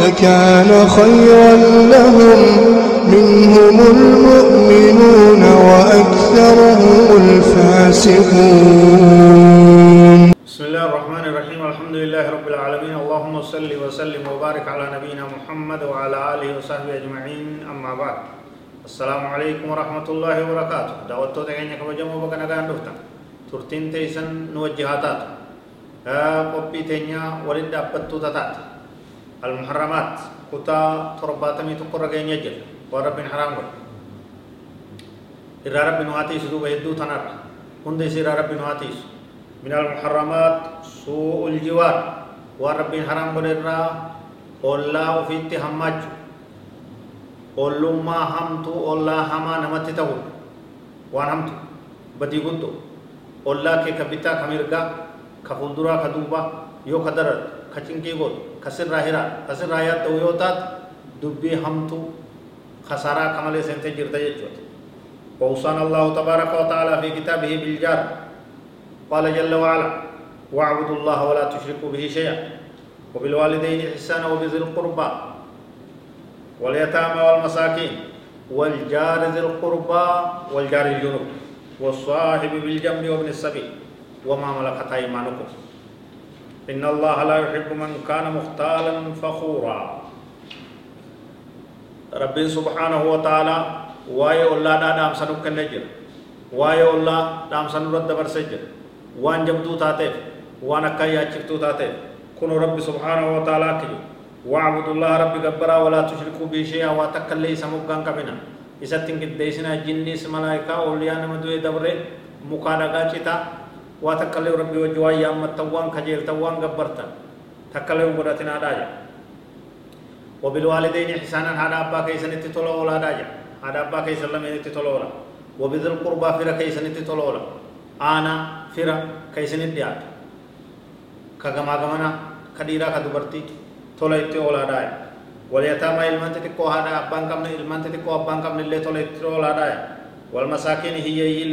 لكان خيرا لهم منهم المؤمنون وأكثرهم الفاسقون. بسم الله الرحمن الرحيم. الحمد لله رب العالمين. اللهم صل وسلم وبارك على نبينا محمد وعلى آله وصحبه أجمعين. أما بعد السلام عليكم ورحمة الله وبركاته. دعوتو تغيني كبجمو بكنا غان دفتا ترتين تيسن نوجهاتات قبي تينيا ولد أبتو تتات المحرمات. كتا ترباتمي تقر غين يجل ورب حرام قل. إرى رب نواتي سدو بهدو تنر هندي سيرى رب نواتي من المحرمات سوء الجوار. ورب حرام بدرا الله وفيت همج ما همتو الله هما نمت تقول. وان همتو بدي قدو الله كي كبتا كميرغا كفولدرا كدوبا. يو كدر كچنكي قول كسر راهرا كسر راهيات تو يوتات دبي همتو خسارة كمالي سنتي جرتا يجوت ووصانا الله تبارك وتعالى في كتابه بالجار قال جل وعلا واعبدوا الله ولا تشركوا به شيئا وبالوالدين إحسانا وبذي القربى واليتامى والمساكين والجار ذي القربى والجار الجنوب والصاحب بالجنب وابن السبيل وما ملكت أيمانكم إن الله لا يحب من كان مختالا فخورا رب سبحانه وتعالى واي الله دا دام سنو كنجر واي الله دام سنو رد برسجر jabduu taateef waan akka yaachiftuu taateef kunu rabbi subhaanahu wa ta'ala akkiyu واعبدوا الله رب جبرا ولا تشركوا به شيئا وتكلي سموغان كبنا isattin qiddeessinaa jinnis malaayikaa ooliyyaa nama du'e dabre mukaa dhagaa citaa waa takkallee rabbi wajji waan yaammattan waan kajeeltan waan gabbartan takkallee hin godhatinaadhaa jedha وبالوالدين إحسانا هذا أبا كيسن تتولى ولا داجا هذا أبا كيسن لم يتتولى ولا وبذل القربى فر كيسن تتولى ولا أنا ka isinit dhiyaatu ka gamaa gamana ka dhiiraa ka dubartii tola itti oolaadhaaya walyataamaa ilmaan xixiqqoo haadha abbaan qabne ilmaan xixiqqoo abbaan qabne illee tola itti oolaadhaaya walmasaakiin hiyyeeyyii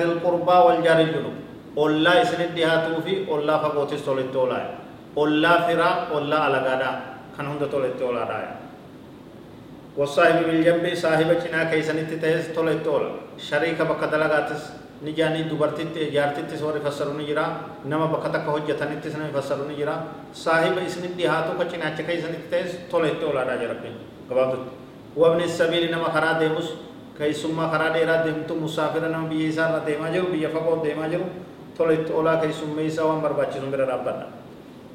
zil qurbaa waljaari junub ollaa isinit dhiyaatuu fi ollaa fagootis tola itti oolaaya ollaa firaa ollaa alagaadhaa kan hunda tola itti oolaadhaaya والصاحب بالجنب صاحب چنا كيسنت تهس تولا تولا شريك بكدلغاتس ni jaanii dubartitti jaartittis warri fassaru ni jira nama bakka takka hojjetanittis nama fassaru ni jira saahiba isinit dhihaatu ka cinaacha ka isinitti ta'es tola itti olaadhaa jira rabbiin gabaabdutti wabni sabiili nama karaa deemus keessummaa karaa dheeraa deemtu musaafira nama biyya isaa irra deemaa jiru biyya fagoo deemaa jiru tola itti olaa keessummee isaa waan barbaachisu bira dhaabbadha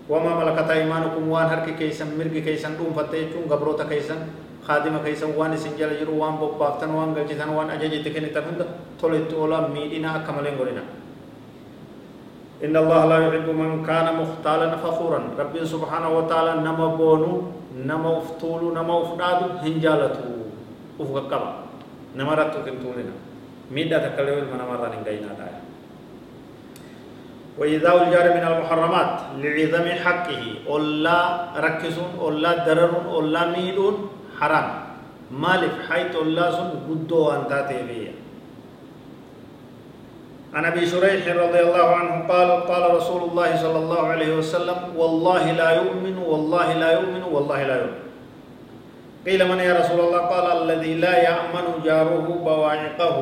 wama malakataa imaanukum waan harki keessan mirgi keessan dhuunfatte jechuun gabroota keessan خادمة كيسا وان سنجل جرو وان بوبافتن وان قلجتن وان أجاجي تكني تفند تولت أولا ميدنا كمالين قلنا إن الله لا يحب من كان مختالا فخورا رب سبحانه وتعالى نما بونو نما افتولو نما افدادو هنجالتو افق قبا نما رتو كنتولنا ميدا تكلم من مرة نجينا دايا وإذا الجار من المحرمات لعظم حقه أولا ركزون أولا دررون أولا ميدون حرام مالف حيث الله سن قدو أن تاتي عن ابي شريح رضي الله عنه قال قال رسول الله صلى الله عليه وسلم والله لا يؤمن والله لا يؤمن والله لا يؤمن قيل من يا رسول الله؟ قال الذي لا يأمن جاره بواعقه.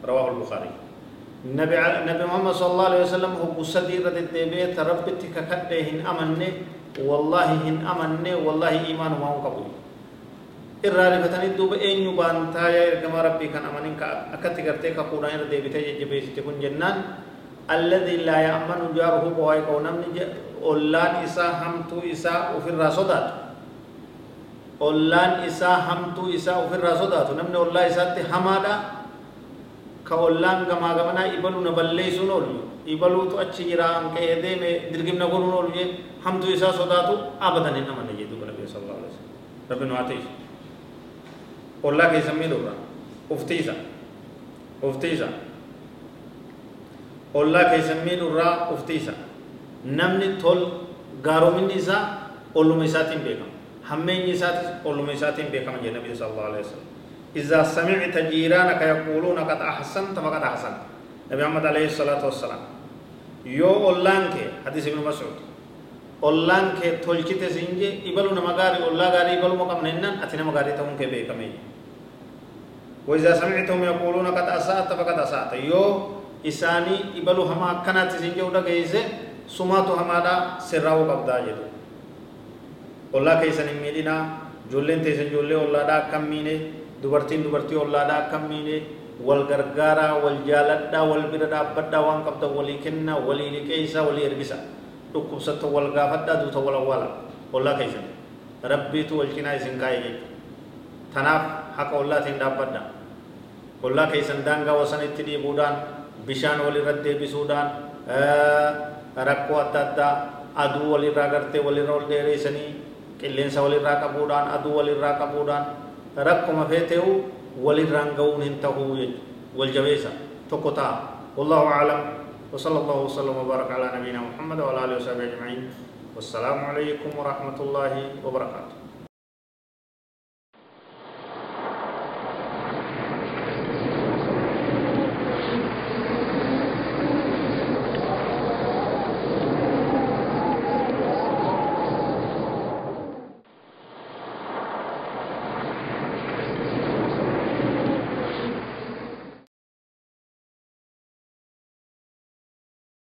رواه البخاري. نبي نبي محمد صلى الله عليه وسلم هو قصدير الدبي تربتك كدهن أمنه والله هن أمنه والله إيمان ما هو قبول إرالي فتاني دوب أين يبان تايا إركما ربي كان أمنك أكتغرتي كقرآن ردي تجي جبي ستكون جنان. الذي لا يأمن جاره بواعقه. نمني جاء أولاد إساء همتو إساء وفي الرسولات ollaan isaa hamtuu isaa ofirraa sodaatu namni ollaa isaatti hamaadha ka ollaan gamaa gamanaa ibaluu na balleessuun oolu ibaluutu achi jira hanqee deeme dirgimna godhuun oolu jee hamtuu isaa sodaatu abadan hin amanne صلى الله عليه وسلم ربنا نواتيش والله كي يسمي دورا افتيسا افتيسا والله كي يسمي دورا افتيسا نمني تول غارو من نساء أولو مساتين بيكم همين نسات أولو مساتين بيكم جي النبي صلى الله عليه وسلم إذا سمعت جيرانك يقولون قد أحسنت فقد أحسنت نبي محمد عليه الصلاة والسلام يو أولانك حديث ابن مسعود je ibalu nama gaarii ollaa gaarii ibaluma qabna jennaan ati nama gaarii ta'uun kee beekame وإذا سمعتهم يقولون قد أسأت فقد أسأت يو إساني إبلو هما كانت سين جودا كيسه سماتو هما دا سراو قبدا جدو والله كيسن ميدنا جولين تيسن جولي والله دا كمينه دبرتين دبرتي والله دا كمينه والغرغارا والجالدا والبردا بدا وان قبدا ولي كنا ولي لكيسا ولي إرقسا dhukkubsatto wal gaafadhaa duuta wal awwaala ollaa keessan rabbiitu wal cinaa isin kaa'e jechuudha tanaaf haqa ollaatiin dhaabbadha ollaa keessan daangaa wasanitti dhiibuudhaan bishaan walirra deebisuudhaan rakkoo adda addaa aduu walirraa gartee walirra ol dheereessanii qilleensa walirraa qabuudhaan aduu walirraa qabuudhaan rakkuma feetee'u walirraan ga'uun hin ta'uu jechuudha wal jabeessa tokko ta'a wallahu aclam وصلى الله وسلم وبارك على نبينا محمد وعلى اله وصحبه اجمعين والسلام عليكم ورحمه الله وبركاته